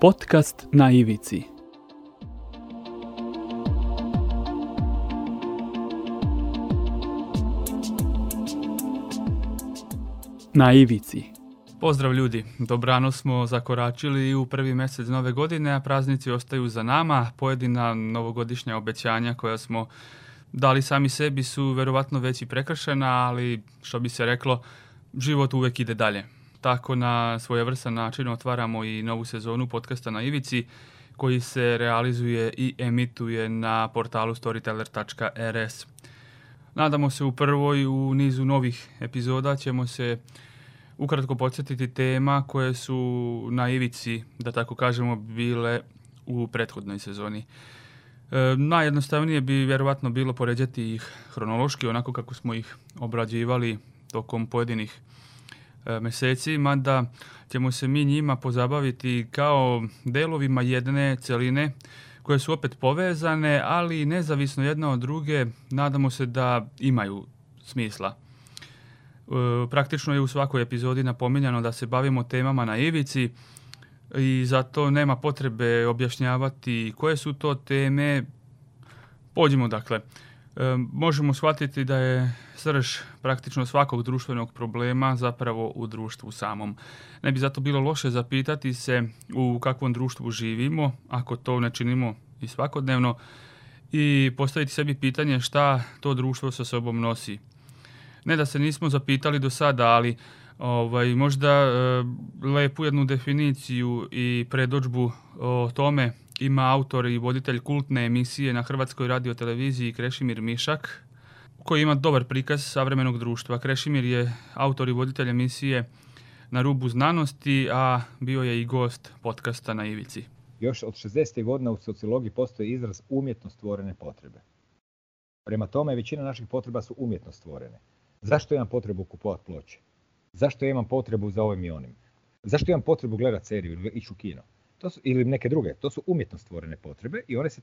Podcast na ivici. Na ivici. Pozdrav ljudi, dobrano smo zakoračili u prvi mjesec nove godine, a praznici ostaju za nama. Pojedina novogodišnja obećanja koja smo dali sami sebi su verovatno već i prekršena, ali što bi se reklo, život uvijek ide dalje. Tako na svojevrsan način otvaramo i novu sezonu podcasta na Ivici koji se realizuje i emituje na portalu storyteller.rs. Nadamo se u prvoj u nizu novih epizoda ćemo se ukratko podsjetiti tema koje su na ivici, da tako kažemo, bile u prethodnoj sezoni. E, najjednostavnije bi vjerovatno bilo poređati ih hronološki, onako kako smo ih obrađivali tokom pojedinih e, mjeseci, mada ćemo se mi njima pozabaviti kao delovima jedne celine koje su opet povezane, ali nezavisno jedna od druge, nadamo se da imaju smisla. E, praktično je u svakoj epizodi napominjano da se bavimo temama na ivici i zato nema potrebe objašnjavati koje su to teme. Pođimo dakle. Možemo shvatiti da je srž praktično svakog društvenog problema zapravo u društvu samom. Ne bi zato bilo loše zapitati se u kakvom društvu živimo, ako to ne činimo i svakodnevno, i postaviti sebi pitanje šta to društvo sa sobom nosi ne da se nismo zapitali do sada, ali ovaj, možda e, lepu jednu definiciju i predođbu o tome ima autor i voditelj kultne emisije na Hrvatskoj radioteleviziji Krešimir Mišak, koji ima dobar prikaz savremenog društva. Krešimir je autor i voditelj emisije na rubu znanosti, a bio je i gost podcasta na Ivici. Još od 60. godina u sociologiji postoji izraz umjetno stvorene potrebe. Prema tome, većina naših potreba su umjetno stvorene. Zašto imam potrebu kupovati ploče? Zašto imam potrebu za ovim i onim? Zašto imam potrebu gledati seriju ili ići u kino? To su, ili neke druge. To su umjetno stvorene potrebe i one se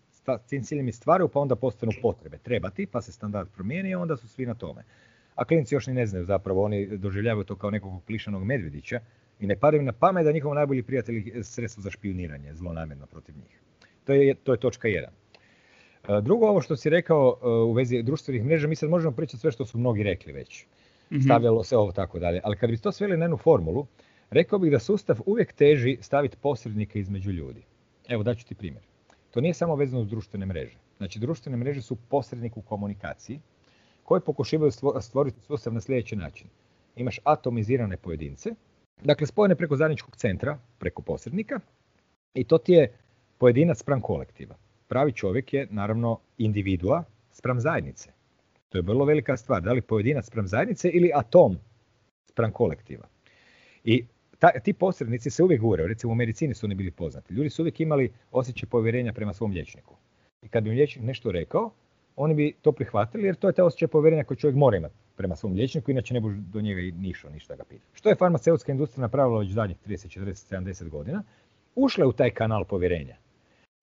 tim ciljem stvaraju pa onda postanu potrebe. Trebati pa se standard promijeni i onda su svi na tome. A klinci još ni ne znaju zapravo, oni doživljavaju to kao nekog plišanog medvjedića i ne padaju na pamet da njihov najbolji prijatelj sredstvo za špioniranje, zlonamjerno protiv njih. To je, to je točka jedan. E, drugo, ovo što si rekao e, u vezi društvenih mreža, mi sad možemo pričati sve što su mnogi rekli već. mm Stavljalo se ovo tako dalje. Ali kad bi to sveli na jednu formulu, rekao bih da sustav uvijek teži staviti posrednike između ljudi. Evo daću ti primjer. To nije samo vezano uz društvene mreže. Znači, društvene mreže su posrednik u komunikaciji koji pokušavaju stvoriti sustav na sljedeći način. Imaš atomizirane pojedince, dakle spojene preko zajedničkog centra, preko posrednika, i to ti je pojedinac spram kolektiva pravi čovjek je naravno individua spram zajednice. To je vrlo velika stvar. Da li pojedinac spram zajednice ili atom spram kolektiva. I ta, ti posrednici se uvijek govore, recimo u medicini su oni bili poznati. Ljudi su uvijek imali osjećaj povjerenja prema svom liječniku. I kad bi im liječnik nešto rekao, oni bi to prihvatili jer to je taj osjećaj povjerenja koji čovjek mora imati prema svom liječniku, inače ne bi do njega nišao, ništa ga pita. Što je farmaceutska industrija napravila već zadnjih 30, 40, 70 godina? Ušla je u taj kanal povjerenja.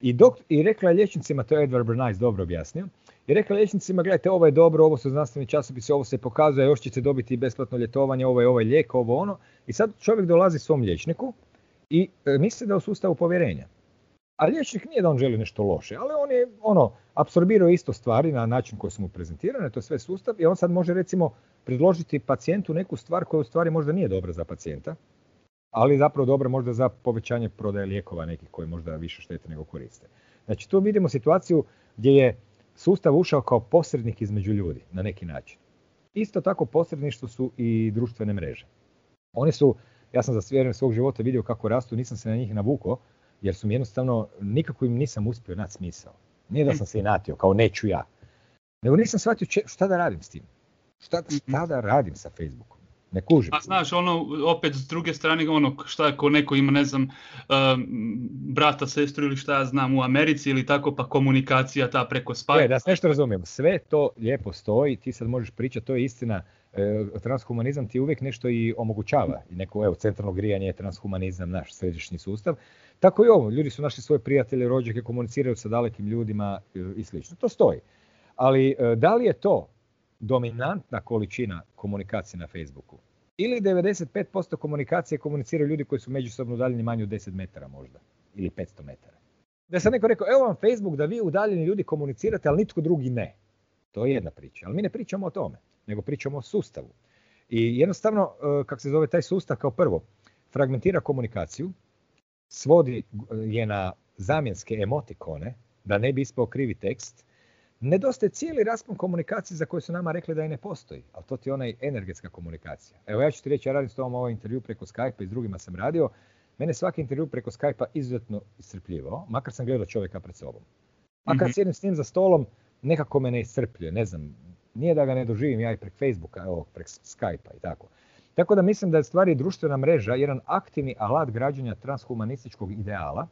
I, dok, I rekla je liječnicima, to je Edward Bernays dobro objasnio, i rekla liječnicima, gledajte, ovo je dobro, ovo su znanstveni časopisi, ovo se pokazuje, još ćete dobiti besplatno ljetovanje, ovo je ovaj lijek, ovo ono. I sad čovjek dolazi svom liječniku i e, misli da je u sustavu povjerenja. A liječnik nije da on želi nešto loše, ali on je ono, apsorbirao isto stvari na način koji su mu prezentirane, to je sve sustav i on sad može recimo predložiti pacijentu neku stvar koja u stvari možda nije dobra za pacijenta, ali zapravo dobro možda za povećanje prodaje lijekova nekih koji možda više štete nego koriste. Znači tu vidimo situaciju gdje je sustav ušao kao posrednik između ljudi na neki način. Isto tako posredništvo su i društvene mreže. Oni su, ja sam za vrijeme svog života vidio kako rastu, nisam se na njih navukao, jer su mi jednostavno, nikako im nisam uspio naći smisao. Nije da sam se inatio, kao neću ja. Nego nisam shvatio šta da radim s tim. Šta, šta da radim sa Facebookom. Ne kužim. A znaš, ono, opet s druge strane, ono, šta ako neko ima, ne znam, um, brata, sestru ili šta ja znam u Americi ili tako, pa komunikacija ta preko Skype. E, da se nešto razumijem, sve to lijepo stoji, ti sad možeš pričati, to je istina, e, transhumanizam ti uvijek nešto i omogućava. I neko, evo, centralno grijanje je transhumanizam, naš središnji sustav. Tako i ovo, ljudi su našli svoje prijatelje, rođake, komuniciraju sa dalekim ljudima e, i slično. To stoji. Ali e, da li je to dominantna količina komunikacije na Facebooku. Ili 95% komunikacije komuniciraju ljudi koji su međusobno udaljeni manje od 10 metara možda. ili 500 metara. Da sad neko rekao, evo vam Facebook da vi udaljeni ljudi komunicirate, ali nitko drugi ne. To je jedna priča, ali mi ne pričamo o tome, nego pričamo o sustavu. I jednostavno, e, kako se zove taj sustav kao prvo, fragmentira komunikaciju, svodi je na zamjenske emotikone, da ne bi ispao krivi tekst, nedostaje cijeli raspon komunikacije za koju su nama rekli da i ne postoji, ali to ti je onaj energetska komunikacija. Evo ja ću ti reći, ja radim s tobom ovaj intervju preko Skype i s drugima sam radio, mene svaki intervju preko Skype-a izuzetno iscrpljivao, makar sam gledao čovjeka pred sobom. A kad mm sjedim s njim za stolom, nekako me ne iscrpljuje, ne znam, nije da ga ne doživim ja i prek Facebooka, evo, prek Skype-a i tako. Tako da mislim da je stvari društvena mreža jedan aktivni alat građanja transhumanističkog ideala,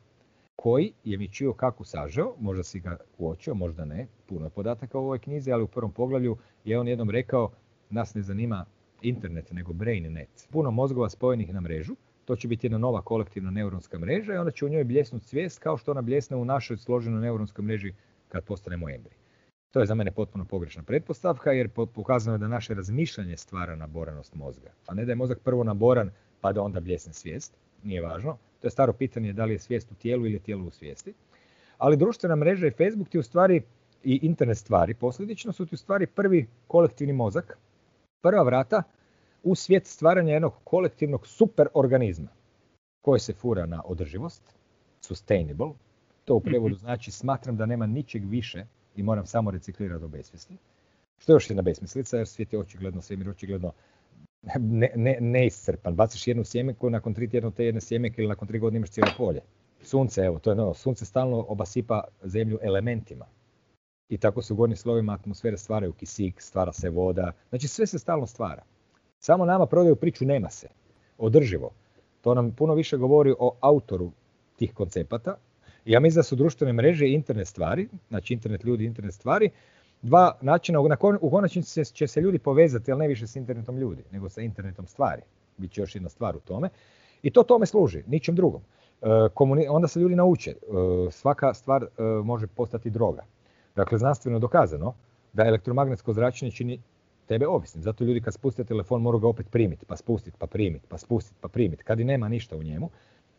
koji je mi čio kako sažeo, možda si ga uočio, možda ne, puno je podataka u ovoj knjizi, ali u prvom poglavlju je on jednom rekao, nas ne zanima internet, nego brainet. Puno mozgova spojenih na mrežu, to će biti jedna nova kolektivna neuronska mreža i onda će u njoj bljesnuti svijest kao što ona bljesne u našoj složenoj neuronskoj mreži kad postanemo embri. To je za mene potpuno pogrešna pretpostavka jer pokazano je da naše razmišljanje stvara naboranost mozga. A ne da je mozak prvo naboran pa da onda bljesne svijest, nije važno. To je staro pitanje da li je svijest u tijelu ili je tijelo u svijesti. Ali društvena mreža i Facebook ti u stvari i internet stvari posljedično su ti u stvari prvi kolektivni mozak, prva vrata u svijet stvaranja jednog kolektivnog superorganizma koji se fura na održivost, sustainable, to u prevodu mhm. znači smatram da nema ničeg više i moram samo reciklirati do besmisli. Što je još jedna besmislica jer svijet je očigledno, svemir očigledno ne, ne, neiscrpan. Baciš jednu sjemenku, nakon tri tjedna te jedne sjemenke ili nakon tri godine imaš cijelo polje. Sunce, evo, to je no, sunce stalno obasipa zemlju elementima. I tako se u gornjim slovima atmosfere stvaraju kisik, stvara se voda. Znači sve se stalno stvara. Samo nama prodaju priču nema se. Održivo. To nam puno više govori o autoru tih koncepata. Ja mislim da su društvene mreže internet stvari, znači internet ljudi, internet stvari, dva načina, u konačnici će se ljudi povezati, ali ne više s internetom ljudi, nego sa internetom stvari. Biće još jedna stvar u tome. I to tome služi, ničem drugom. E, onda se ljudi nauče, e, svaka stvar e, može postati droga. Dakle, znanstveno dokazano da elektromagnetsko zračenje čini tebe ovisnim. Zato ljudi kad spuste telefon moraju ga opet primiti, pa spustiti, pa primiti, pa spustiti, pa primiti. Kad i nema ništa u njemu.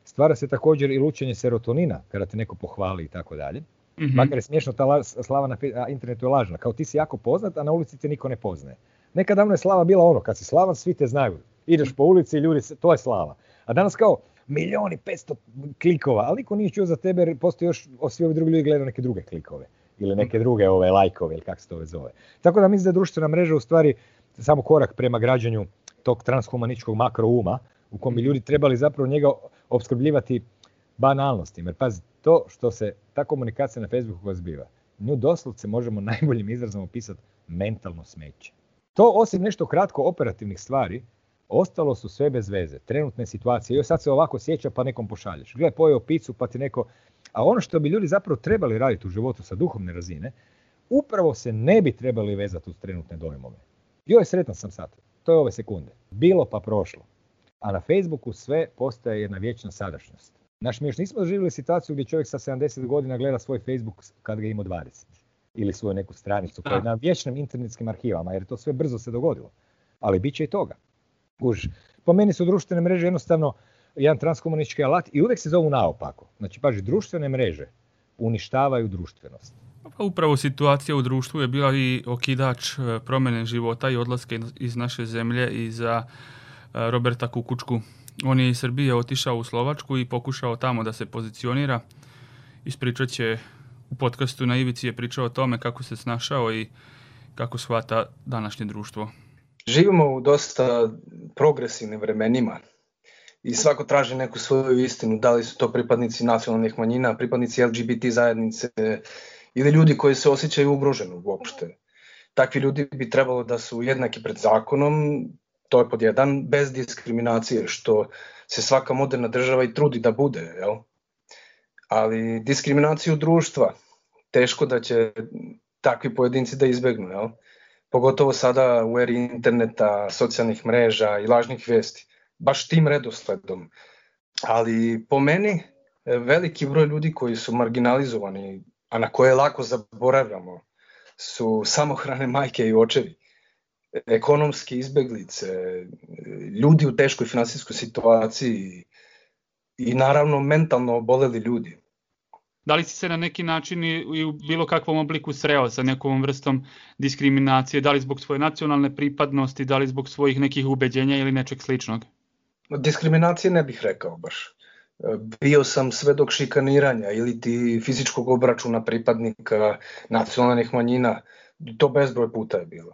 Stvara se također i lučenje serotonina kada te neko pohvali i tako dalje. Mm-hmm. Makar je smiješno, ta slava na internetu je lažna. Kao ti si jako poznat, a na ulici te niko ne poznaje. Nekad davno je slava bila ono, kad si slavan, svi te znaju. Ideš po ulici i ljudi, to je slava. A danas kao milijoni, 500 klikova, ali niko nije čuo za tebe jer postoji još, svi ovi drugi ljudi gledaju neke druge klikove. Ili neke mhm. druge ove lajkove ili kako se to zove. Tako da mislim da je društvena mreža u stvari samo korak prema građanju tog transhumaničkog makrouma u kom bi mhm. ljudi trebali zapravo njega opskrbljivati banalnostima. Jer pazi, to što se ta komunikacija na Facebooku zbiva, nju doslovce možemo najboljim izrazom opisati mentalno smeće. To osim nešto kratko operativnih stvari, ostalo su sve bez veze, trenutne situacije. Joj sad se ovako sjeća pa nekom pošalješ. Gle, pojeo picu pa ti neko... A ono što bi ljudi zapravo trebali raditi u životu sa duhovne razine, upravo se ne bi trebali vezati uz trenutne dojmove. Joj, sretan sam sad. To je ove sekunde. Bilo pa prošlo. A na Facebooku sve postaje jedna vječna sadašnjost. Naš, mi još nismo doživjeli situaciju gdje čovjek sa 70 godina gleda svoj Facebook kad ga ima 20. Ili svoju neku stranicu koja je na vječnim internetskim arhivama, jer to sve brzo se dogodilo. Ali bit će i toga. Už. Po meni su društvene mreže jednostavno jedan transkomunički alat i uvijek se zovu naopako. Znači, paži, društvene mreže uništavaju društvenost. Pa upravo situacija u društvu je bila i okidač e, promjene života i odlaske iz naše zemlje i za e, Roberta Kukučku on je iz Srbije otišao u Slovačku i pokušao tamo da se pozicionira. Ispričat će u podcastu na Ivici je pričao o tome kako se snašao i kako shvata današnje društvo. Živimo u dosta progresivnim vremenima i svako traži neku svoju istinu, da li su to pripadnici nacionalnih manjina, pripadnici LGBT zajednice ili ljudi koji se osjećaju ugroženo uopšte. Takvi ljudi bi trebalo da su jednaki pred zakonom, to je pod jedan, bez diskriminacije, što se svaka moderna država i trudi da bude, jel? Ali diskriminaciju društva, teško da će takvi pojedinci da izbegnu, jel? Pogotovo sada u eri interneta, socijalnih mreža i lažnih vesti. Baš tim redosledom. Ali po meni veliki broj ljudi koji su marginalizovani, a na koje lako zaboravljamo, su samohrane majke i očevi ekonomske izbeglice, ljudi u teškoj finansijskoj situaciji i naravno mentalno oboleli ljudi. Da li si se na neki način i u bilo kakvom obliku sreo sa nekom vrstom diskriminacije, da li zbog svoje nacionalne pripadnosti, da li zbog svojih nekih ubeđenja ili nečeg sličnog? Diskriminacije ne bih rekao baš. Bio sam svedok šikaniranja ili ti fizičkog obračuna pripadnika nacionalnih manjina, to bezbroj puta je bilo.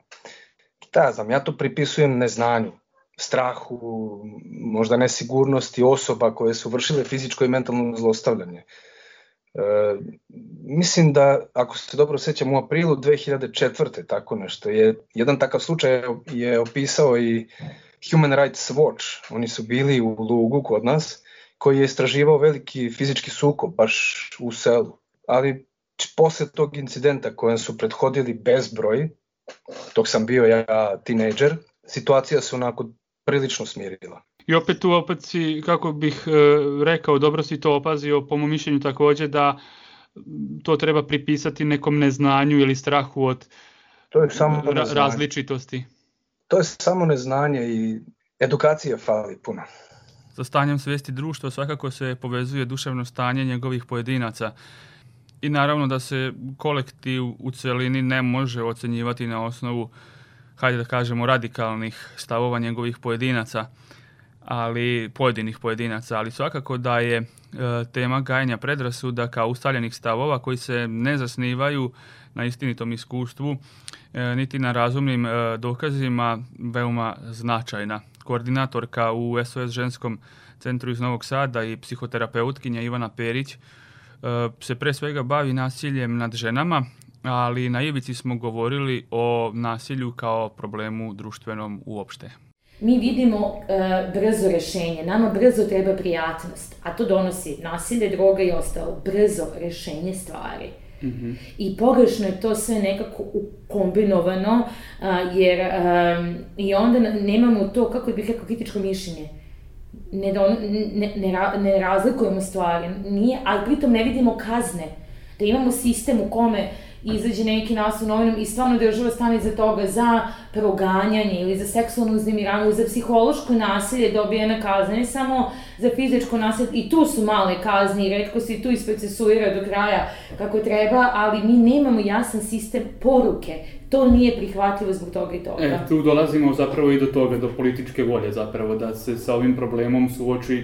Da, znam, ja to pripisujem neznanju, strahu, možda nesigurnosti osoba koje su vršile fizičko i mentalno zlostavljanje. E, mislim da, ako se dobro sećam, u aprilu 2004. tako nešto, je, jedan takav slučaj je opisao i Human Rights Watch. Oni su bili u Lugu kod nas, koji je istraživao veliki fizički sukob baš u selu. Ali posle tog incidenta kojem su prethodili bezbroj, dok sam bio ja tinejdžer, situacija se onako prilično smirila. I opet tu opet si, kako bih e, rekao, dobro si to opazio, po mom mišljenju takođe da to treba pripisati nekom neznanju ili strahu od to je samo ra različitosti. To je samo neznanje i edukacija fali puno. Sa stanjem svesti društva svakako se povezuje duševno stanje njegovih pojedinaca i naravno da se kolektiv u celini ne može ocenjivati na osnovu, hajde da kažemo, radikalnih stavova njegovih pojedinaca ali pojedinih pojedinaca, ali svakako da je e, tema gajanja predrasuda kao ustaljenih stavova koji se ne zasnivaju na istinitom iskustvu e, niti na razumnim e, dokazima veoma značajna. Koordinatorka u SOS ženskom centru iz Novog Sada i psihoterapeutkinja Ivana Perić se pre svega bavi nasiljem nad ženama, ali na ivici smo govorili o nasilju kao problemu društvenom uopšte mi vidimo uh, brzo rešenje. Nama brzo treba prijatnost, a to donosi nasilje, droga i ostalo. Brzo rešenje stvari. Mm -hmm. I pogrešno je to sve nekako kombinovano, uh, jer um, i onda nemamo to, kako bih rekao, kritičko mišljenje. Ne, don, ne, ne, ne razlikujemo stvari, nije, ali pritom ne vidimo kazne. Da imamo sistem u kome izađe neki nas u novinom i stvarno država stane iza toga za proganjanje ili za seksualno uznemiravanje, za psihološko nasilje dobijena kazna, ne samo za fizičko nasilje, i tu su male kazne i redko se tu isprocesuira do kraja kako treba, ali mi nemamo jasan sistem poruke, to nije prihvatljivo zbog toga i toga. E, tu dolazimo zapravo i do toga, do političke volje zapravo, da se sa ovim problemom suoči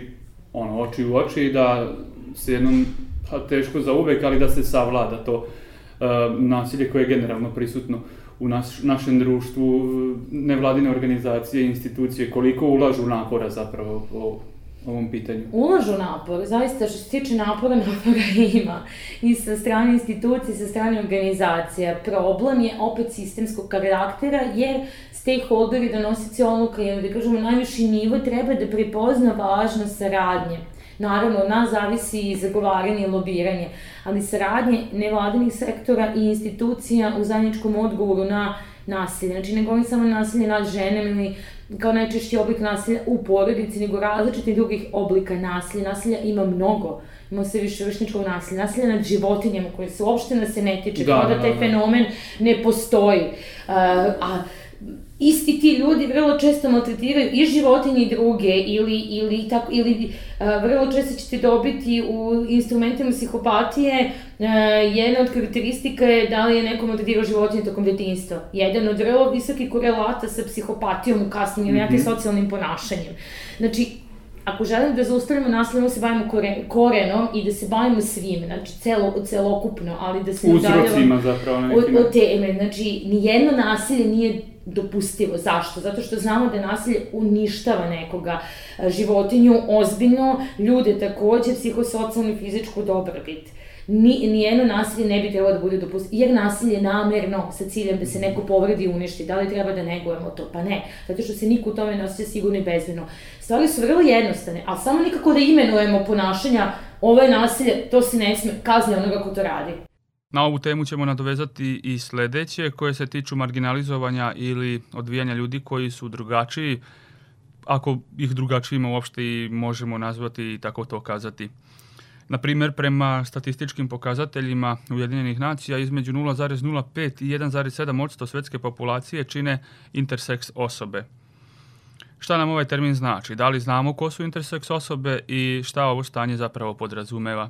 ono, oči u oči i da se jednom, pa teško za uvek, ali da se savlada to nasilje koje je generalno prisutno u naš, našem društvu, nevladine organizacije, institucije, koliko ulažu napora zapravo ovom pitanju? Ulažu napor, zaista što se tiče napora, napora ima. I sa strane institucije, sa strane organizacija. Problem je opet sistemskog karaktera, jer stakeholderi, donosici odluka, da kažemo najviši nivo, treba da prepozna važnost saradnje Naravno, od nas zavisi i zagovaranje i lobiranje, ali saradnje nevladinih sektora i institucija u zajedničkom odgovoru na nasilje. Znači, ne govorim samo nasilje nad ženem ili kao najčešći oblik nasilja u porodici, nego različitih drugih oblika nasilja. Nasilja ima mnogo. Ima se više vršničkog nasilja. Nasilja nad životinjama koje se uopšte nas se ne tiče. Da, kao da, da taj da, da. fenomen ne postoji. Uh, a isti ti ljudi vrlo često maltretiraju i životinje i druge ili, ili, tako, ili uh, vrlo često ćete dobiti u instrumentima psihopatije uh, jedna od karakteristika je da li je neko maltretirao životinje tokom detinjstva. Jedan od vrlo visoki korelata sa psihopatijom u kasnim mm -hmm. socijalnim ponašanjem. Znači, ako želimo da zaustavimo nasilje, se bavimo kore, korenom i da se bavimo svim, znači celo, celokupno, ali da se Uzrocima zapravo. Od, od teme, znači, nijedno nasilje nije dopustivo. Zašto? Zato što znamo da nasilje uništava nekoga, životinju ozbiljno, ljude takođe, psihosocijalnu i fizičku dobrobit. Ni, nijedno nasilje ne bi trebalo da bude dopustivo, jer nasilje je namerno sa ciljem da se neko povredi i uništi. Da li treba da negujemo to? Pa ne, zato što se niko u tome ne sigurno i bezbedno. Stvari su vrlo jednostavne, ali samo nikako da imenujemo ponašanja, ovo je nasilje, to se ne sme, kazni onoga ko to radi. Na ovu temu ćemo nadovezati i sledeće koje se tiču marginalizovanja ili odvijanja ljudi koji su drugačiji, ako ih drugačijima uopšte i možemo nazvati i tako to kazati. Na primer, prema statističkim pokazateljima Ujedinjenih nacija, između 0,05 i 1,7% svetske populacije čine interseks osobe. Šta nam ovaj termin znači? Da li znamo ko su interseks osobe i šta ovo stanje zapravo podrazumeva?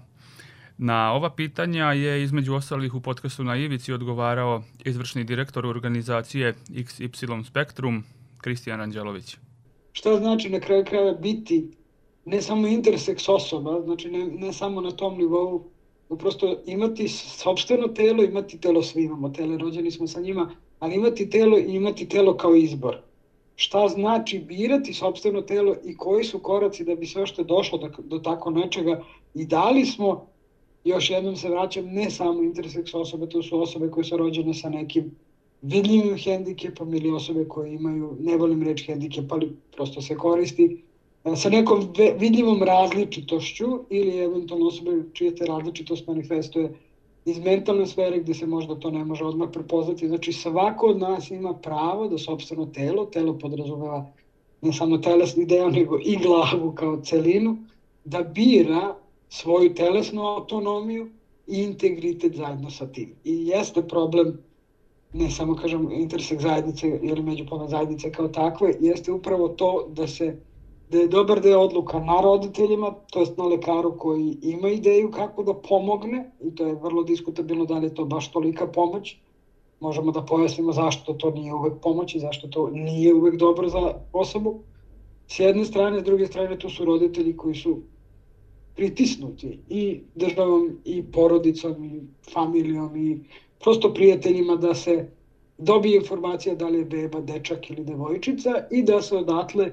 Na ova pitanja je između ostalih u podcastu na Ivici odgovarao izvršni direktor organizacije XY Spektrum, Kristijan Anđelović. Šta znači na kraju kraja biti ne samo interseks osoba, znači ne, ne samo na tom nivou, prosto imati sobstveno telo, imati telo svi imamo tele, rođeni smo sa njima, ali imati telo i imati telo kao izbor. Šta znači birati sobstveno telo i koji su koraci da bi sve što je došlo do, do tako nečega i da li smo, još jednom se vraćam, ne samo interseks osobe, to su osobe koje su rođene sa nekim vidljivim hendikepom ili osobe koje imaju, ne volim reč hendikep, ali prosto se koristi, e, sa nekom vidljivom različitošću ili eventualno osobe čija te različitost manifestuje iz mentalne sfere gde se možda to ne može odmah prepoznati. Znači svako od nas ima pravo da sobstveno telo, telo podrazumeva ne samo telesni deo, nego i glavu kao celinu, da bira svoju telesnu autonomiju i integritet zajedno sa tim. I jeste problem ne samo kažem intersek zajednice ili međupolne zajednice kao takve, jeste upravo to da se da je dobar deo odluka na roditeljima, to jest na lekaru koji ima ideju kako da pomogne, i to je vrlo diskutabilno da li je to baš tolika pomoć, možemo da pojasnimo zašto to nije uvek pomoć i zašto to nije uvek dobro za osobu. S jedne strane, s druge strane, tu su roditelji koji su pritisnuti i državom i porodicom i familijom i prosto prijateljima da se dobije informacija da li je beba dečak ili devojčica i da se odatle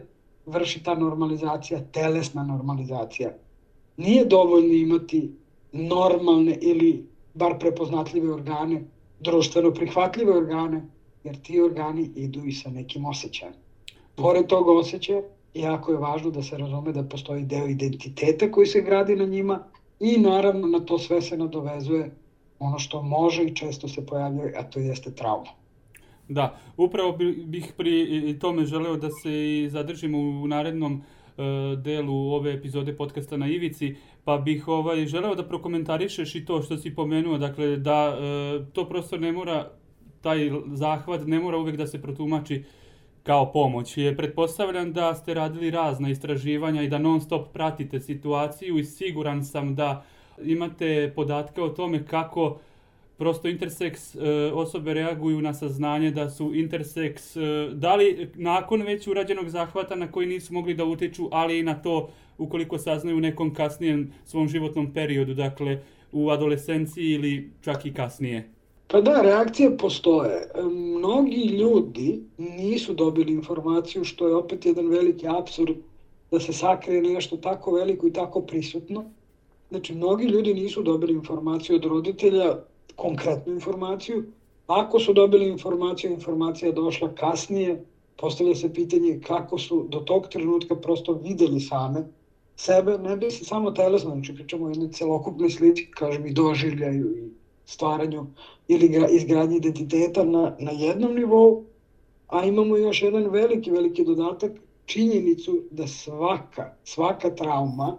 vrši ta normalizacija, telesna normalizacija. Nije dovoljno imati normalne ili bar prepoznatljive organe, društveno prihvatljive organe, jer ti organi idu i sa nekim osjećajem. Pored tog osjećaja, jako je važno da se razume da postoji deo identiteta koji se gradi na njima i naravno na to sve se nadovezuje ono što može i često se pojavljuje, a to jeste trauma. Da, upravo bih pri tome želeo da se i zadržimo u narednom uh, delu ove epizode podcasta na Ivici, pa bih ovaj želeo da prokomentarišeš i to što si pomenuo, dakle da uh, to prosto ne mora taj zahvat ne mora uvek da se protumači kao pomoć. Je pretpostavljam da ste radili razna istraživanja i da non stop pratite situaciju i siguran sam da imate podatke o tome kako prosto interseks e, osobe reaguju na saznanje da su interseks, e, da li nakon već urađenog zahvata na koji nisu mogli da utiču, ali i na to ukoliko saznaju u nekom kasnijem svom životnom periodu, dakle u adolescenciji ili čak i kasnije. Pa da, reakcije postoje. Mnogi ljudi nisu dobili informaciju, što je opet jedan veliki absurd da se sakrije nešto tako veliko i tako prisutno. Znači, mnogi ljudi nisu dobili informaciju od roditelja, konkretnu informaciju. Ako su dobili informaciju, informacija došla kasnije, postavlja se pitanje kako su do tog trenutka prosto videli same sebe, ne bi se samo telesno, znači pričamo o jednoj celokupnoj slici, kažem i doživljaju i stvaranju ili izgradnji identiteta na, na jednom nivou, a imamo još jedan veliki, veliki dodatak, činjenicu da svaka, svaka trauma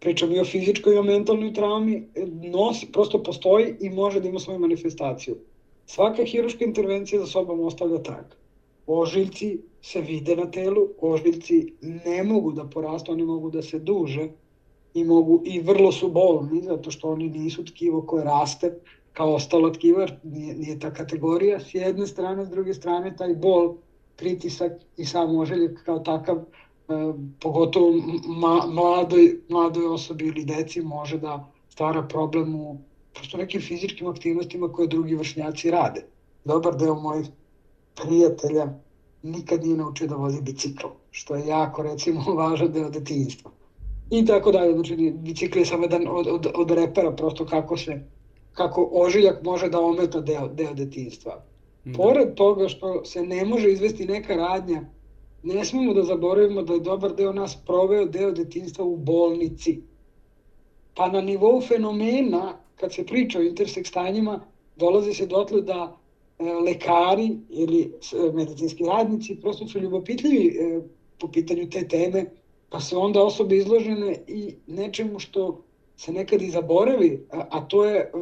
pričam i o fizičkoj i o mentalnoj traumi, nosi, prosto postoji i može da ima svoju manifestaciju. Svaka hiruška intervencija za sobom ostavlja trag. Ožiljci se vide na telu, ožiljci ne mogu da porastu, oni mogu da se duže i mogu i vrlo su bolni zato što oni nisu tkivo koje raste kao ostalo tkivo, jer nije, nije ta kategorija s jedne strane, s druge strane taj bol, pritisak i sam ožiljak kao takav E, pogotovo ma, mladoj, mladoj osobi ili deci može da stvara problem u prosto nekim fizičkim aktivnostima koje drugi vršnjaci rade. Dobar deo mojih prijatelja nikad nije naučio da vozi bicikl, što je jako, recimo, važan deo detinjstva. I tako dalje, znači bicikl je samo jedan od, od, od repera, prosto kako se, kako ožiljak može da ometa deo, deo detinjstva. Da. Pored toga što se ne može izvesti neka radnja ne smemo da zaboravimo da je dobar deo nas proveo deo detinstva u bolnici. Pa na nivou fenomena, kad se priča o interseks stanjima, dolazi se dotle da e, lekari ili e, medicinski radnici prosto su ljubopitljivi e, po pitanju te teme, pa se onda osobe izložene i nečemu što se nekad i zaboravi, a, a to je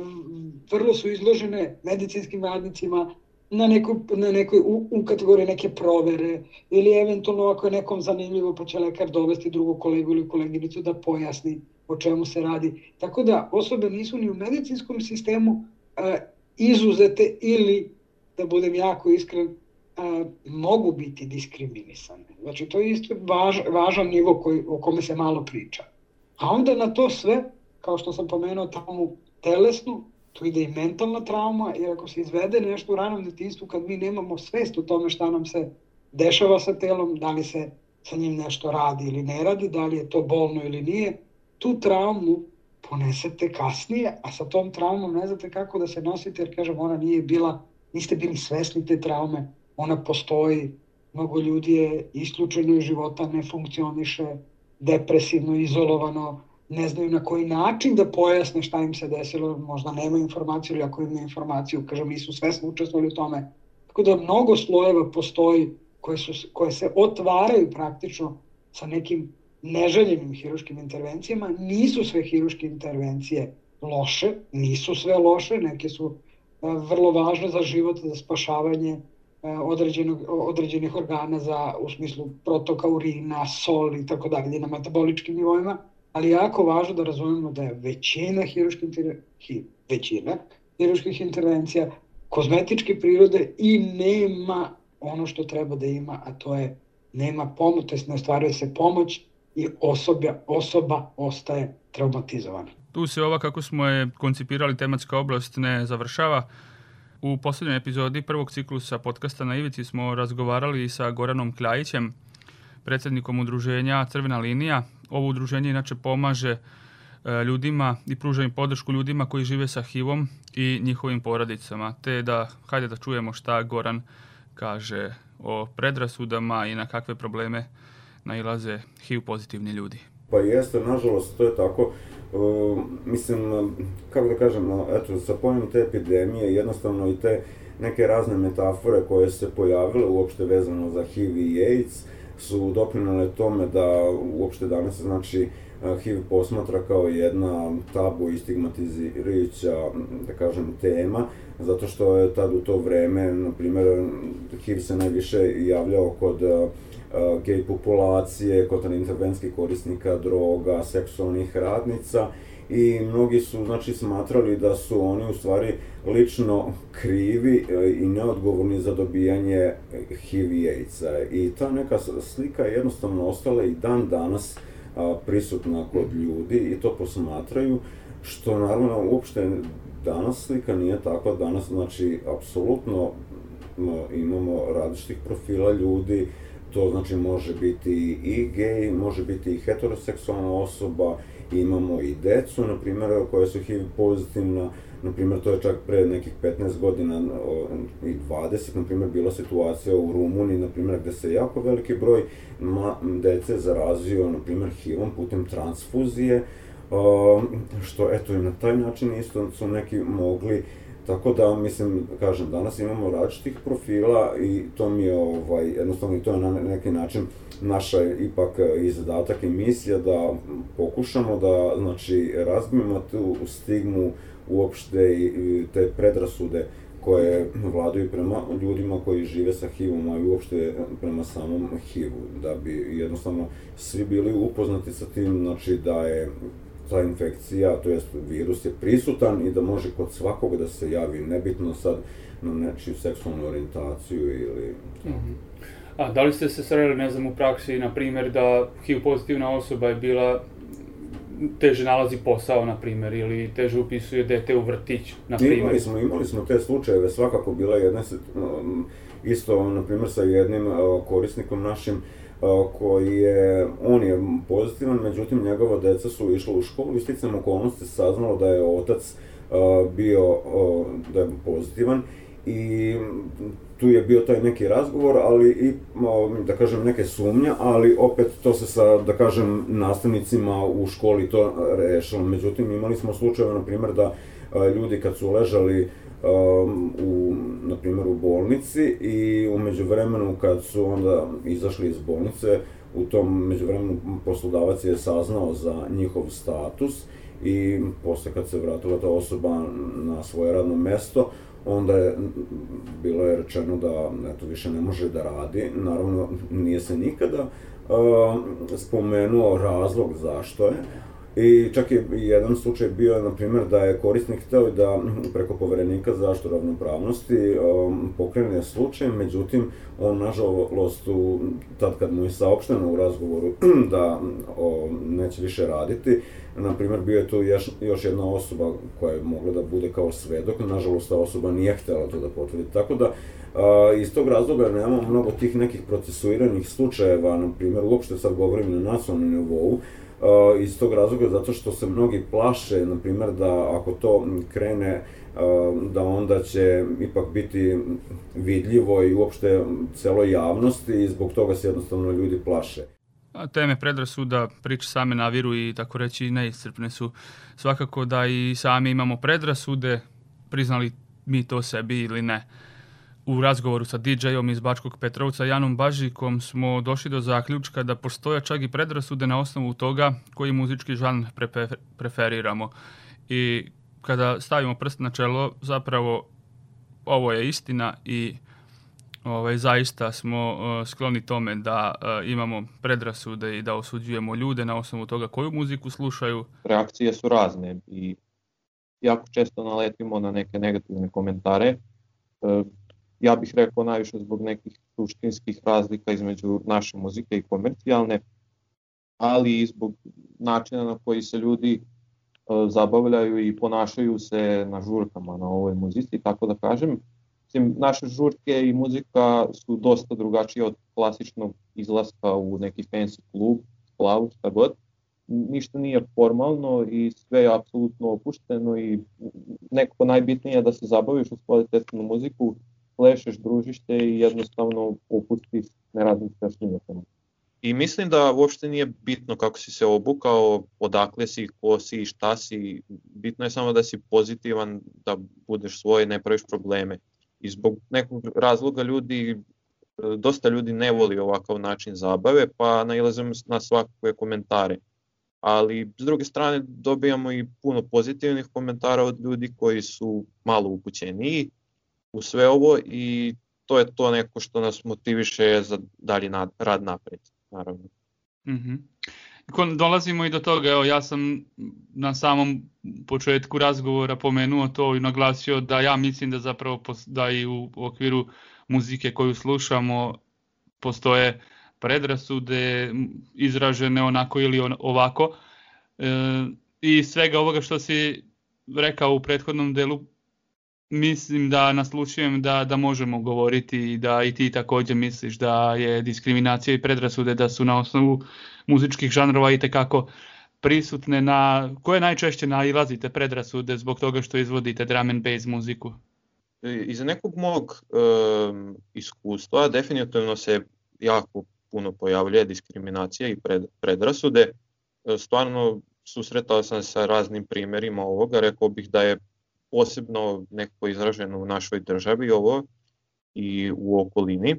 vrlo su izložene medicinskim radnicima, na nekoj, na nekoj u, u kategoriji neke provere ili eventualno ako je nekom zanimljivo pa će lekar dovesti drugog kolegu ili koleginicu da pojasni o čemu se radi. Tako da osobe nisu ni u medicinskom sistemu a, izuzete ili, da budem jako iskren, mogu biti diskriminisane. Znači to je isto važ, važan nivo koji, o kome se malo priča. A onda na to sve, kao što sam pomenuo tamo telesnu, tu ide i mentalna trauma, jer ako se izvede nešto u ranom detinstvu, kad mi nemamo svest o tome šta nam se dešava sa telom, da li se sa njim nešto radi ili ne radi, da li je to bolno ili nije, tu traumu ponesete kasnije, a sa tom traumom ne znate kako da se nosite, jer kažem, ona nije bila, niste bili svesni te traume, ona postoji, mnogo ljudi je isključeno iz života, ne funkcioniše, depresivno, izolovano, ne znaju na koji način da pojasne šta im se desilo, možda nema informaciju ili ako imaju informaciju, kažem, nisu svesno učestvovali u tome. Tako da mnogo slojeva postoji koje, su, koje se otvaraju praktično sa nekim neželjenim hiruškim intervencijama. Nisu sve hiruške intervencije loše, nisu sve loše, neke su vrlo važne za život, za spašavanje određenog, određenih organa za, u smislu protoka urina, sol i tako dalje na metaboličkim nivoima, ali jako važno da razumemo da je većina hiruških, hi, većina hiruških intervencija kozmetičke prirode i nema ono što treba da ima, a to je nema pomoć, to ne ostvaruje se pomoć i osoba, osoba ostaje traumatizovana. Tu se ova, kako smo je koncipirali, tematska oblast ne završava. U poslednjoj epizodi prvog ciklusa podcasta na Ivici smo razgovarali sa Goranom Kljajićem, predsednikom udruženja Crvena linija. Ovo udruženje inače pomaže e, ljudima i pruža im podršku ljudima koji žive sa HIV-om i njihovim porodicama. Te da, hajde da čujemo šta Goran kaže o predrasudama i na kakve probleme nailaze HIV pozitivni ljudi. Pa jeste, nažalost, to je tako. Mislim, kako da kažem, eto, sa pojem te epidemije, jednostavno i te neke razne metafore koje se pojavile uopšte vezano za HIV i AIDS, su doprinale tome da uopšte danas znači HIV posmatra kao jedna tabu i stigmatizirajuća, da kažem, tema, zato što je tad u to vreme, na primjer, HIV se najviše javljao kod gej populacije, kod intervenskih korisnika droga, seksualnih radnica i mnogi su znači smatrali da su oni u stvari lično krivi e, i neodgovorni za dobijanje HIV i AIDS-a. I ta neka slika je jednostavno ostala i dan danas prisutna kod ljudi i to posmatraju, što naravno uopšte danas slika nije takva, danas znači apsolutno imamo različitih profila ljudi, to znači može biti i gej, može biti i heteroseksualna osoba, imamo i decu, na primjer, koje su HIV pozitivna, na primjer, to je čak pre nekih 15 godina i 20, na primjer, bila situacija u Rumuniji, na primjer, gde se jako veliki broj dece zarazio, na primjer, HIV-om putem transfuzije, što, eto, i na taj način isto su neki mogli Tako da, mislim, kažem, danas imamo različitih profila i to mi je, ovaj, jednostavno, i to je na neki način naša ipak i zadatak i misija da pokušamo da, znači, razbijemo tu stigmu uopšte i te predrasude koje vladaju prema ljudima koji žive sa HIV-om, a i uopšte prema samom HIV-u, da bi jednostavno svi bili upoznati sa tim, znači da je ta infekcija, to jest virus je prisutan i da može kod svakog da se javi, nebitno sad na nečiju seksualnu orijentaciju ili... Mm -hmm. A da li ste se sreli, ne znam, u praksi, na primjer, da HIV pozitivna osoba je bila teže nalazi posao, na primjer, ili teže upisuje dete u vrtić, na primjer? Imali smo, imali smo te slučajeve, svakako bila jedna, isto, na primjer, sa jednim korisnikom našim, koji je, on je pozitivan, međutim njegova deca su išla u školu i sticam okolnosti saznalo da je otac bio, da je pozitivan i tu je bio taj neki razgovor, ali i, da kažem, neke sumnja, ali opet to se sa, da kažem, nastavnicima u školi to rešilo. Međutim, imali smo slučajeve, na primjer, da ljudi kad su ležali um, u, na primjer, u bolnici i umeđu vremenu kad su onda izašli iz bolnice, u tom međuvremenu poslodavac je saznao za njihov status i posle kad se vratila ta osoba na svoje radno mesto, onda je bilo je rečeno da eto, više ne može da radi. Naravno, nije se nikada uh, spomenuo razlog zašto je, I čak je jedan slučaj bio, na primjer, da je korisnik hteo da preko poverenika za zaštitu ravnopravnosti um, pokrene slučaj, međutim, on, nažalost, u, tad kad mu je saopšteno u razgovoru da o, neće više raditi, na primjer, bio je tu još, još jedna osoba koja je mogla da bude kao svedok, nažalost, ta osoba nije htela to da potvrdi. Tako da, a, iz tog razloga nemamo mnogo tih nekih procesuiranih slučajeva, na primjer, uopšte sad govorim na nacionalnom nivou, Uh, iz tog razloga zato što se mnogi plaše, na primjer, da ako to krene, uh, da onda će ipak biti vidljivo i uopšte celoj javnosti i zbog toga se jednostavno ljudi plaše. Teme predrasuda, priče same naviru i tako reći neiscrpne su. Svakako da i sami imamo predrasude, priznali mi to sebi ili ne. Uh, u razgovoru sa DJ-om iz Bačkog Petrovca Janom Bažikom smo došli do zaključka da postoje čak i predrasude na osnovu toga koji muzički žan preferiramo. I kada stavimo prst na čelo, zapravo ovo je istina i ovaj, zaista smo uh, skloni tome da uh, imamo predrasude i da osuđujemo ljude na osnovu toga koju muziku slušaju. Reakcije su razne i jako često naletimo na neke negativne komentare. Uh, ja bih rekao najviše zbog nekih suštinskih razlika između naše muzike i komercijalne, ali i zbog načina na koji se ljudi e, zabavljaju i ponašaju se na žurkama na ovoj muzici, tako da kažem. Mislim, naše žurke i muzika su dosta drugačije od klasičnog izlaska u neki fancy klub, klavu, šta god. Ništa nije formalno i sve je apsolutno opušteno i nekako najbitnije je da se zabaviš uz kvalitetnu muziku, plešeš, družiš te i jednostavno opustiš, ne razmišljaš ni o I mislim da uopšte nije bitno kako si se obukao, odakle si, ko si, šta si, bitno je samo da si pozitivan, da budeš svoj, ne praviš probleme. I zbog nekog razloga ljudi, dosta ljudi ne voli ovakav način zabave, pa nailazimo na svakakve komentare. Ali s druge strane dobijamo i puno pozitivnih komentara od ljudi koji su malo upućeniji, u sve ovo i to je to neko što nas motiviše za dalji nad, rad napred, naravno. Mm -hmm. Dolazimo i do toga, evo ja sam na samom početku razgovora pomenuo to i naglasio da ja mislim da zapravo da i u okviru muzike koju slušamo postoje predrasude izražene onako ili on, ovako. E, I svega ovoga što si rekao u prethodnom delu mislim da naslučujem da, da možemo govoriti i da i ti takođe misliš da je diskriminacija i predrasude da su na osnovu muzičkih žanrova i tekako prisutne na koje najčešće nailazite predrasude zbog toga što izvodite drum and bass muziku? E, Iza nekog mog e, iskustva definitivno se jako puno pojavljuje diskriminacija i pred, predrasude. E, stvarno susretao sam sa raznim primerima ovoga, rekao bih da je posebno nekako izraženo u našoj državi ovo i u okolini.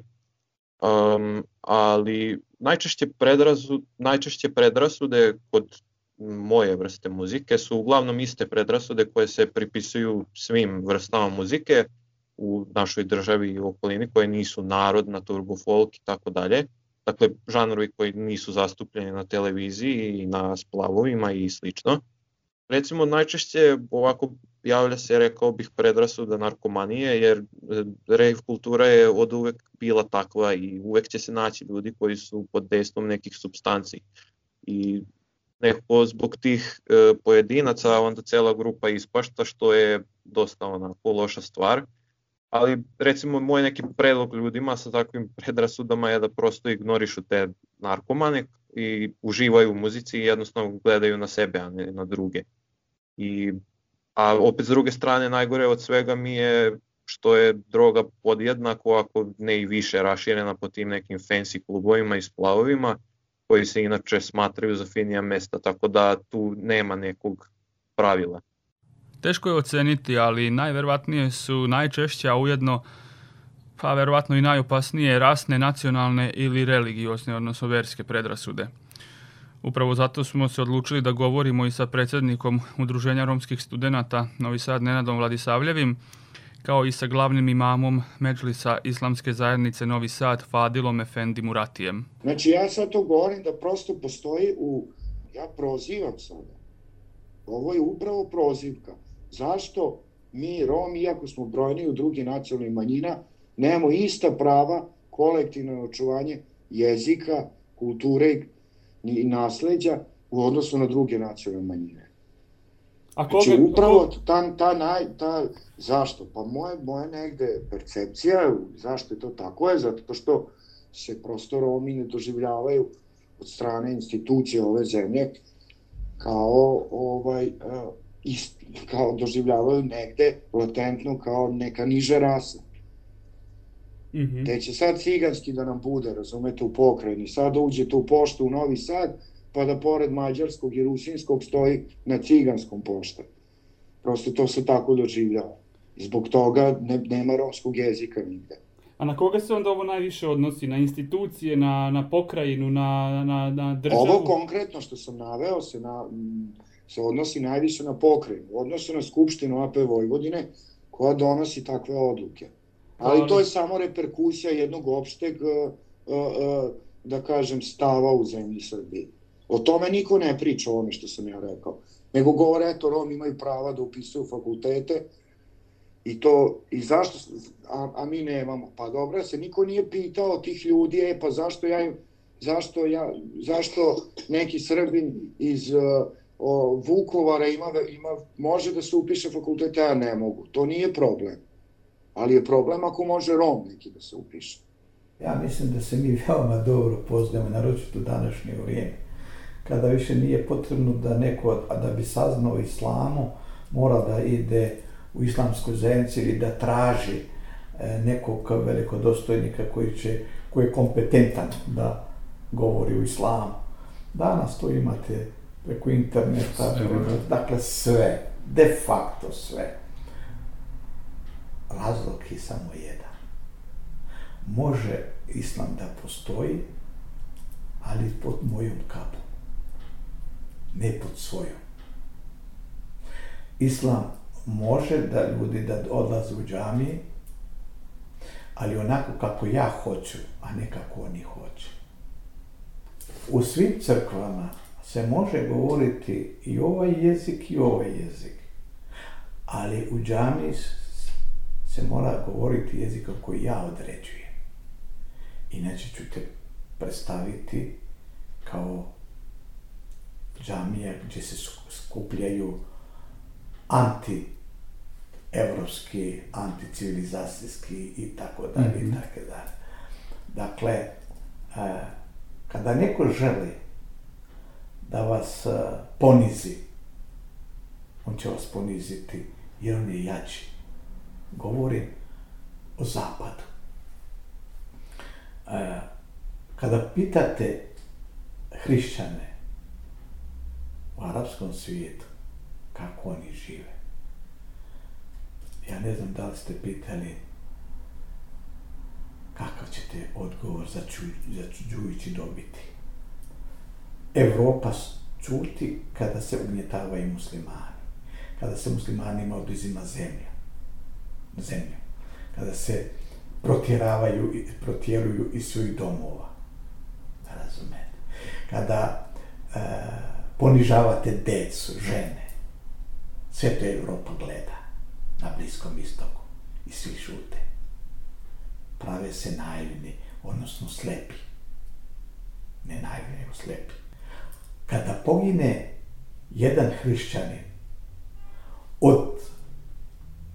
Um, ali najčešće, predrasu, najčešće predrasude kod moje vrste muzike su uglavnom iste predrasude koje se pripisuju svim vrstama muzike u našoj državi i u okolini koje nisu narodna, turbo folk i tako dalje. Dakle, žanrovi koji nisu zastupljeni na televiziji i na splavovima i slično. Recimo, najčešće ovako javlja se, rekao bih, predrasuda narkomanije, jer e, rave kultura je od uvek bila takva i uvek će se naći ljudi koji su pod dejstvom nekih substanci. I nekako zbog tih e, pojedinaca onda cela grupa ispašta, što je dosta onako loša stvar. Ali recimo moj neki predlog ljudima sa takvim predrasudama je da prosto ignorišu te narkomane i uživaju u muzici i jednostavno gledaju na sebe, a ne na druge. I A opet s druge strane najgore od svega mi je što je droga podjednako, ako ne i više raširena po tim nekim fancy klubovima i splavovima, koji se inače smatraju za finija mesta, tako da tu nema nekog pravila. Teško je oceniti, ali najverovatnije su najčešće, a ujedno pa verovatno i najopasnije rasne, nacionalne ili religiosne, odnosno verske predrasude. Upravo zato smo se odlučili da govorimo i sa predsednikom Udruženja romskih studenta Novi Sad Nenadom Vladisavljevim, kao i sa glavnim imamom Međlisa Islamske zajednice Novi Sad Fadilom Efendi Muratijem. Znači ja sad to govorim da prosto postoji u... Ja prozivam sada. Ovo je upravo prozivka. Zašto mi Romi, iako smo brojni u drugi nacionalnih manjina, nemamo ista prava kolektivno očuvanje jezika, kulture i nasleđa u odnosu na druge nacionalne manjine. A znači, koga, znači, upravo ta, ta, naj, ta, zašto? Pa moje, moje negde percepcija, zašto je to tako je, zato što se prosto Romi ne doživljavaju od strane institucije ove zemlje kao ovaj uh, ist, kao doživljavaju negde latentno kao neka niža rasa. Mm -hmm. Te će sad ciganski da nam bude, razumete, u pokrajini. Sad uđete u poštu u Novi Sad, pa da pored mađarskog i rusinskog stoji na ciganskom pošta. Prosto to se tako doživljava. Zbog toga ne, nema romskog jezika nigde. A na koga se onda ovo najviše odnosi? Na institucije, na, na pokrajinu, na, na, na državu? Ovo konkretno što sam naveo se, na, se odnosi najviše na pokrajinu. Odnosi na Skupštinu AP Vojvodine koja donosi takve odluke. Ali to je samo reperkusija jednog opšteg, uh, uh, da kažem, stava u zemlji Srbije. O tome niko ne priča, ono što sam ja rekao. Nego govore, eto, Romi imaju prava da upisuju fakultete i to, i zašto, a, a mi nemamo. Pa dobro, se niko nije pitao tih ljudi, e, pa zašto ja, zašto ja, zašto neki Srbin iz uh, o, Vukovara ima, ima, može da se upiše fakultete, a ne mogu. To nije problem. Ali je problem ako može Rom neki da se upiše. Ja mislim da se mi veoma dobro poznajemo, naročito u današnje vrijeme kada više nije potrebno da neko, a da bi saznao islamu, mora da ide u islamsku zajednicu ili da traži e, nekog velikodostojnika koji, će, koji je kompetentan da govori u islamu. Danas to imate preko interneta, dakle sve, de facto sve. Razlog je samo jedan. Može islam da postoji, ali pod mojom kapom ne pod svojom. Islam može da ljudi da odlaze u džamije, ali onako kako ja hoću, a ne kako oni hoće. U svim crkvama se može govoriti i ovaj jezik i ovaj jezik, ali u džamiji se mora govoriti jezikom koji ja određujem. Inače ću te predstaviti kao džamije gdje se skupljaju anti evropski, anticivilizacijski i tako dalje i mhm. tako dalje. Dakle, e, kada neko želi da vas e, ponizi, on će vas poniziti jer on je jači. Govorim o zapadu. E, kada pitate hrišćane u arapskom svijetu, kako oni žive. Ja ne znam da li ste pitali kakav ćete odgovor za, ču, za dobiti. Evropa čuti kada se ugnjetavaju muslimani, kada se muslimanima oduzima zemlja, zemlju, kada se protjeravaju, protjeruju iz svojih domova. Razumete? Kada e, ponižavate decu, žene. Sve to Evropa gleda na Bliskom istoku i svi šute. Prave se naivni, odnosno slepi. Ne naivni, nego slepi. Kada pogine jedan hrišćanin od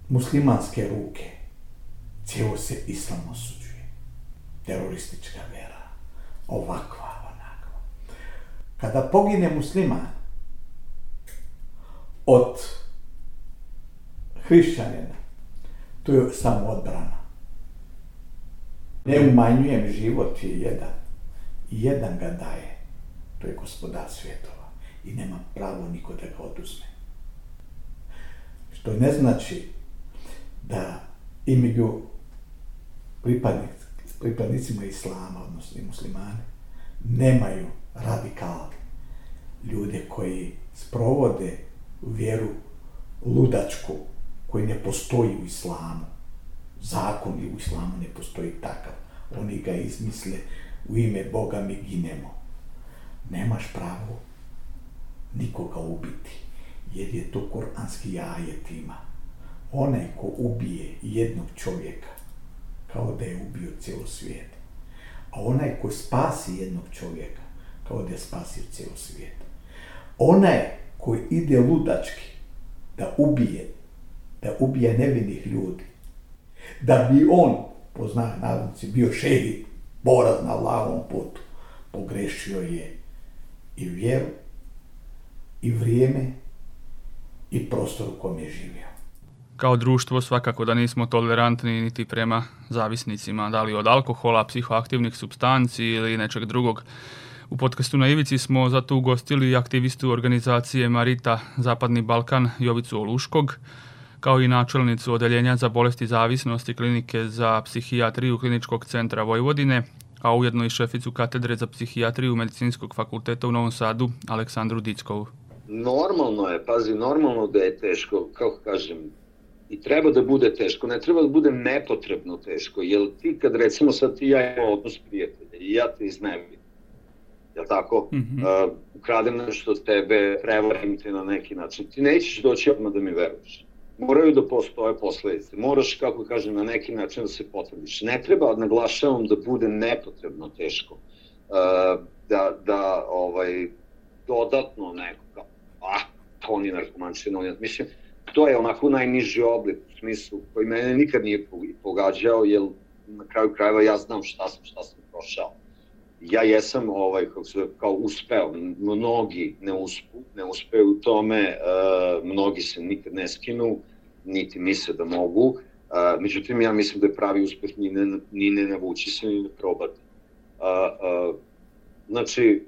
muslimanske ruke, cijelo se islam osuđuje. Teroristička vera. Ovakva kada pogine musliman od hrišćanina, to je samo odbrana. Ne umanjujem život je jedan. Jedan ga daje. To je gospodar svjetova. I nema pravo niko da ga oduzme. Što ne znači da i među pripadnicima islama, odnosno i muslimani, nemaju radikal ljude koji sprovode vjeru ludačku koji ne postoji u islamu, zakon u islamu ne postoji takav. Oni ga izmisle u ime Boga mi ginemo. Nemaš pravo nikoga ubiti, jer je to koranski ajet ima. Onaj ko ubije jednog čovjeka, kao da je ubio cijelo svijet. A onaj ko spasi jednog čovjeka, kao da je spasio cijelo svijet. Onaj koji ide ludački da ubije, da ubije nevinih ljudi, da bi on, po navodnici, bio šehid, borac na lavom putu, pogrešio je i vjeru, i vrijeme, i prostor u kojem je živio. Kao društvo svakako da nismo tolerantni niti prema zavisnicima, da li od alkohola, psihoaktivnih substanci ili nečeg drugog. U podcastu na Ivici smo zato ugostili aktivistu organizacije Marita Zapadni Balkan Jovicu Oluškog, kao i načelnicu Odeljenja za bolesti zavisnosti klinike za psihijatriju Kliničkog centra Vojvodine, a ujedno i šeficu katedre za psihijatriju Medicinskog fakulteta u Novom Sadu, Aleksandru Dickovu. Normalno je, pazi, normalno da je teško, kako kažem, i treba da bude teško, ne treba da bude nepotrebno teško, jer ti kad recimo sad ti ja imam odnos prijatelja i ja te iznevim, jel tako, mm -hmm. uh, ukradem nešto od tebe, prevarim te na neki način, ti nećeš doći odmah da mi veruješ. Moraju da postoje posledice, moraš, kako kažem, na neki način da se potvrdiš. Ne treba, naglašavam, da bude nepotrebno teško, uh, da, da ovaj, dodatno neko, kao, ah, on je narkomančin, on je, mislim, to je onako najniži oblik u smislu koji mene nikad nije pogađao, jer na kraju krajeva ja znam šta sam, šta sam prošao. Ja jesam ovaj kako se kao uspeo. Mnogi ne uspu ne uspeju u tome uh, mnogi se nikad ne skinu niti misle da mogu. Uh, međutim ja mislim da je pravi uspeh ni ne, ni ne navući se ni ne probati. Uh, uh, znači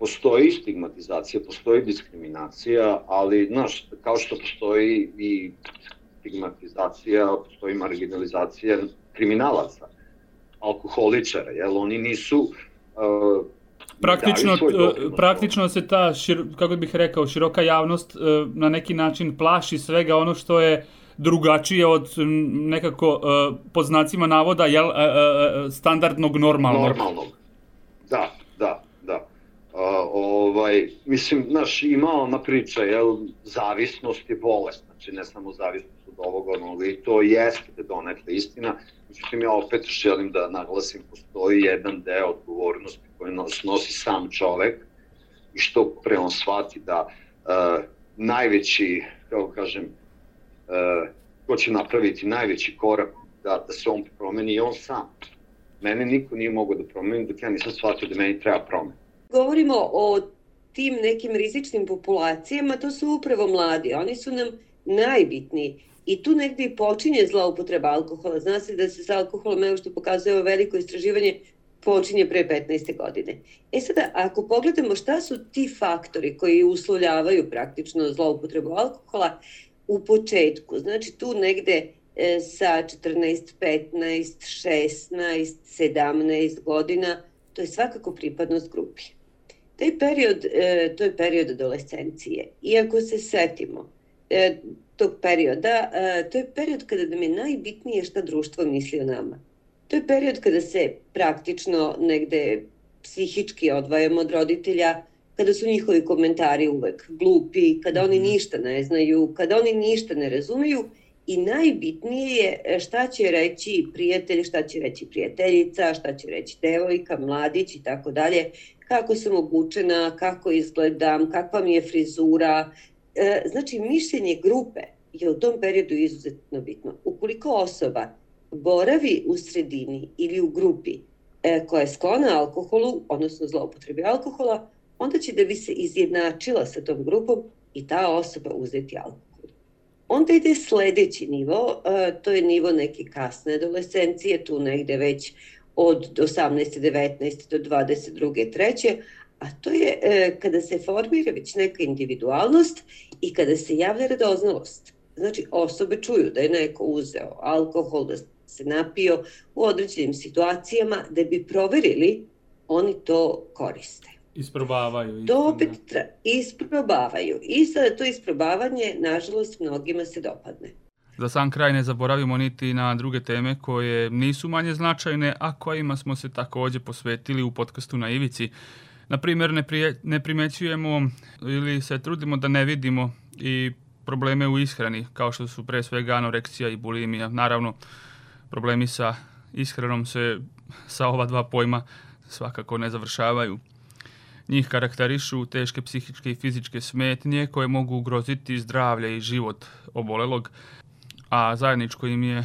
postoji stigmatizacija postoji diskriminacija ali znaš kao što postoji i stigmatizacija postoji marginalizacija kriminalaca alkoholičara, jel oni nisu praktično, uh, praktično se ta, šir, kako bih rekao, široka javnost uh, na neki način plaši svega ono što je drugačije od nekako uh, po znacima navoda jel, uh, uh, standardnog normalnog. Normalnog, da, da. Uh, ovaj, mislim, znaš, ima ona priča, jel, zavisnost je bolest, znači ne samo zavisnost od ovoga, onoga, i to jeste donekle istina, Međutim, ja opet želim da naglasim, postoji jedan deo odgovornosti koji nosi sam čovek i što pre on shvati da uh, najveći, kako kažem, uh, ko će napraviti najveći korak da, da se on promeni i on sam. Mene niko nije mogao da promeni dok ja nisam shvatio da meni treba promen. Govorimo o tim nekim rizičnim populacijama, to su upravo mladi. Oni su nam najbitniji. I tu negde i počinje zloupotreba alkohola. Zna se da se sa alkoholom, evo što pokazuje ovo veliko istraživanje, počinje pre 15. godine. E sada, ako pogledamo šta su ti faktori koji uslovljavaju praktično zloupotrebu alkohola u početku, znači tu negde e, sa 14, 15, 16, 17 godina, to je svakako pripadnost grupi. Taj period, e, to je period adolescencije. I ako se setimo, e, tog perioda, to je period kada nam je najbitnije šta društvo misli o nama. To je period kada se praktično negde psihički odvajamo od roditelja, kada su njihovi komentari uvek glupi, kada oni mhm. ništa ne znaju, kada oni ništa ne razumeju i najbitnije je e, šta će reći prijatelj, šta će reći prijateljica, šta će reći devojka, mladić i tako dalje, kako sam obučena, kako izgledam, kakva mi je frizura, E, znači, mišljenje grupe je u tom periodu izuzetno bitno. Ukoliko osoba boravi u sredini ili u grupi e, koja je sklona alkoholu, odnosno zloupotrebi alkohola, onda će da bi se izjednačila sa tom grupom i ta osoba uzeti alkohol. Onda ide sledeći nivo, e, to je nivo neke kasne adolescencije, tu negde već od 18. 19. do 22. 3 a to je e, kada se formira već neka individualnost i kada se javlja radoznalost. Znači, osobe čuju da je neko uzeo alkohol, da se napio u određenim situacijama, da bi proverili, oni to koriste. Isprobavaju. To opet isprobavaju. I sada to isprobavanje, nažalost, mnogima se dopadne. Za sam kraj ne zaboravimo niti na druge teme koje nisu manje značajne, a kojima smo se također posvetili u podcastu na Ivici. Na primjer, ne, ne primećujemo ili se trudimo da ne vidimo i probleme u ishrani, kao što su pre svega anoreksija i bulimija. Naravno, problemi sa ishranom se sa ova dva pojma svakako ne završavaju. Njih karakterišu teške psihičke i fizičke smetnje koje mogu ugroziti zdravlje i život obolelog, a zajedničko im je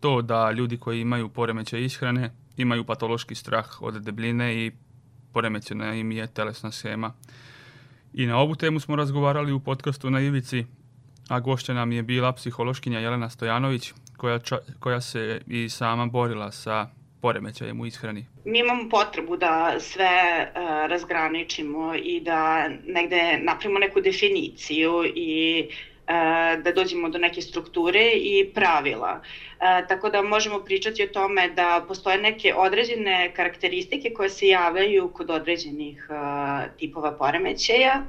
to da ljudi koji imaju poremećaj ishrane imaju patološki strah od debljine i poremećena im je telesna schema. I na ovu temu smo razgovarali u podcastu na Ivici, a gošća nam je bila psihološkinja Jelena Stojanović, koja, koja se i sama borila sa poremećajem u ishrani. Mi imamo potrebu da sve uh, razgraničimo i da negde napravimo neku definiciju i uh, da dođemo do neke strukture i pravila. Tako da možemo pričati o tome da postoje neke određene karakteristike koje se javljaju kod određenih tipova poremećaja,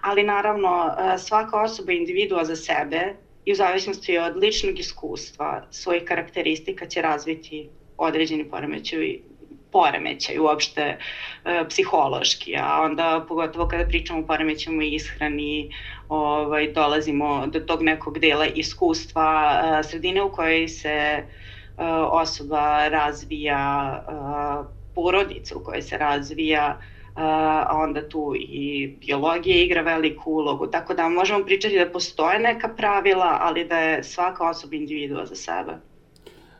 ali naravno svaka osoba individua za sebe i u zavisnosti od ličnog iskustva svojih karakteristika će razviti određeni poremećaj poremećaj uopšte e, psihološki, a onda pogotovo kada pričamo o poremećaju i ishrani, ovaj, dolazimo do tog nekog dela iskustva e, sredine u kojoj se e, osoba razvija, e, porodica u kojoj se razvija, a onda tu i biologija igra veliku ulogu, tako da možemo pričati da postoje neka pravila, ali da je svaka osoba individua za sebe.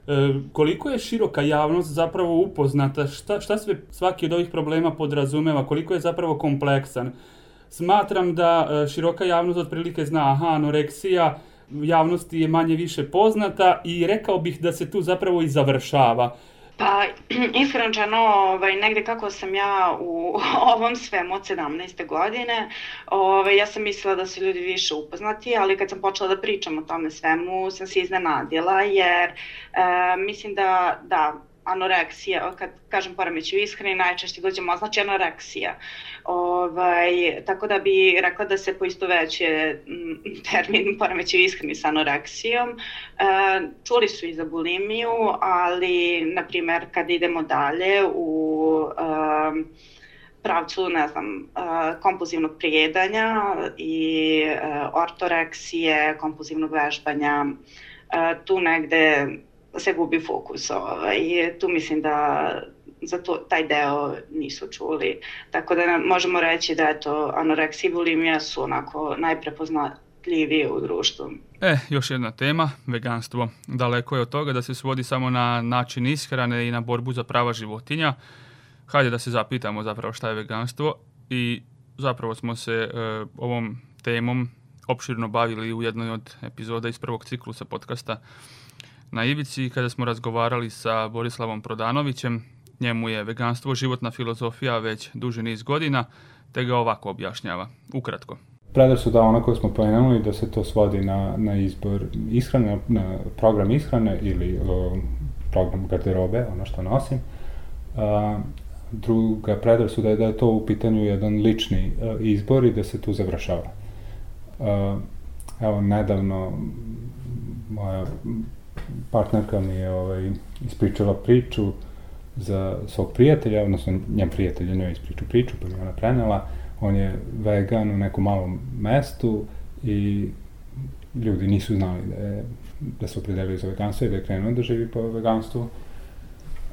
E, koliko je široka javnost zapravo upoznata, šta, šta sve svaki od ovih problema podrazumeva, koliko je zapravo kompleksan. Smatram da e, široka javnost otprilike zna, aha, anoreksija, javnosti je manje više poznata i rekao bih da se tu zapravo i završava. Pa, iskreno ovaj, negde kako sam ja u ovom svemu od 17. godine, ovaj, ja sam mislila da su ljudi više upoznati, ali kad sam počela da pričam o tome svemu, sam se iznenadila, jer e, mislim da, da anoreksija, kad kažem poremeću ishrani, najčešće dođemo označi anoreksija. Ovaj, tako da bi rekla da se poisto veće mm, termin poremeću ishrani sa anoreksijom. E, čuli su i za bulimiju, ali, na primer, kad idemo dalje u e, pravcu, ne znam, e, kompulzivnog prijedanja i e, ortoreksije, kompulzivnog vežbanja, e, tu negde se gubi fokus. Ovaj. Tu mislim da za to, taj deo nisu čuli. Tako da možemo reći da eto, anoreksija i bulimija su onako najprepoznatljivije u društvu. E, još jedna tema, veganstvo. Daleko je od toga da se svodi samo na način ishrane i na borbu za prava životinja. Hajde da se zapitamo zapravo šta je veganstvo i zapravo smo se e, ovom temom opširno bavili u jednoj od epizoda iz prvog ciklusa podcasta na Ivici kada smo razgovarali sa Borislavom Prodanovićem. Njemu je veganstvo životna filozofija već duži niz godina, te ga ovako objašnjava. Ukratko. da ono koje smo pomenuli da se to svodi na, na izbor ishrane, na program ishrane ili o, program garderobe, ono što nosim. A, druga predrasuda je da je to u pitanju jedan lični a, izbor i da se tu završava. A, evo, nedavno moja partnerka mi je ovaj, ispričala priču za svog prijatelja, odnosno njen prijatelj je njoj ispričao priču, pa mi ona prenela. On je vegan u nekom malom mestu i ljudi nisu znali da, je, da se opredelili za veganstvo i da je krenuo da živi po veganstvu.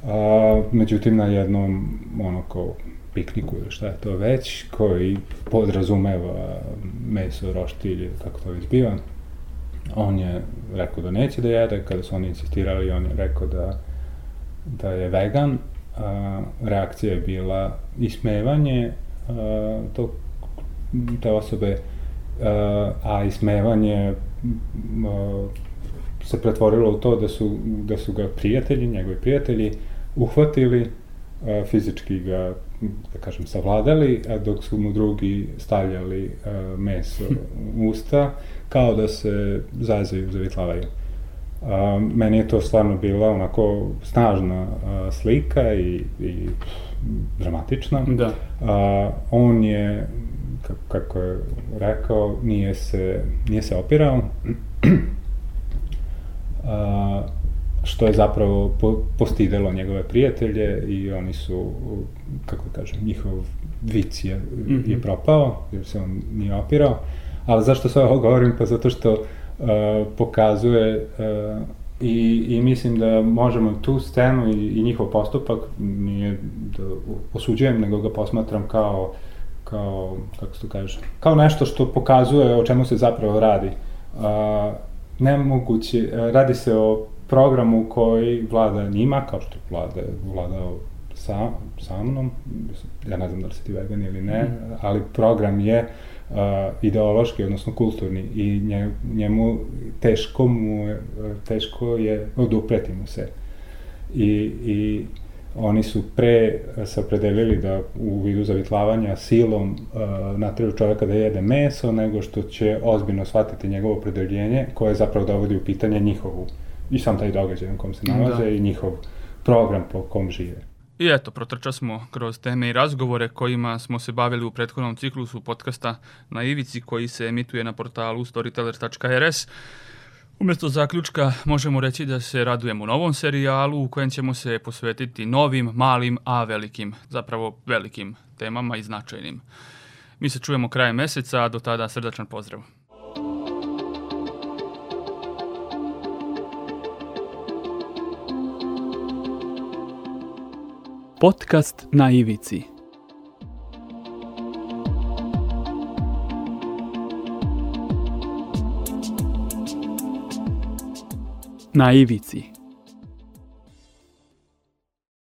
A, međutim, na jednom, ono, kao pikniku ili šta je to već, koji podrazumeva meso, roštilj, kako to već biva, On je rekao da neće da jede, kada su oni insistirali, on je rekao da, da je vegan. A, reakcija je bila ismevanje a, to, te osobe, a, a ismevanje a, se pretvorilo u to da su, da su ga prijatelji, njegovi prijatelji, uhvatili, a, fizički ga, da kažem, savladali, a dok su mu drugi stavljali a, meso u usta, kao da se zazaju, zavitlavaju. A, meni je to stvarno bila onako snažna a, slika i, i dramatična. Da. A, on je, kako je rekao, nije se, nije se opirao, što je zapravo postidelo njegove prijatelje i oni su, kako da kažem, njihov vic je, mm -hmm. je mhm. propao, jer se on nije opirao. Ali zašto sve ovo govorim? Pa zato što uh, pokazuje uh, i, i mislim da možemo tu scenu i, i njihov postupak, nije da osuđujem, nego ga posmatram kao, kao, kako se to kaže, kao nešto što pokazuje o čemu se zapravo radi. Uh, nemoguće, radi se o programu koji vlada njima, kao što vlada, vladao sa, sa mnom, ja ne znam da li si ti vegan ili ne, mm. ali program je uh, ideološki, odnosno kulturni i nje, njemu teško mu je, teško je odupreti mu se. I, i oni su pre se opredelili da u vidu zavitlavanja silom uh, natraju čoveka da jede meso, nego što će ozbiljno shvatiti njegovo opredeljenje, koje zapravo dovodi u pitanje njihovu i sam taj događaj na kom se nalaze da. i njihov program po kom žive. I eto, protrča smo kroz teme i razgovore kojima smo se bavili u prethodnom ciklusu podcasta na Ivici koji se emituje na portalu storyteller.rs. Umesto zaključka možemo reći da se radujemo novom serijalu u kojem ćemo se posvetiti novim, malim, a velikim, zapravo velikim temama i značajnim. Mi se čujemo krajem meseca, a do tada srdačan pozdrav. Podcast na ivici. Na ivici.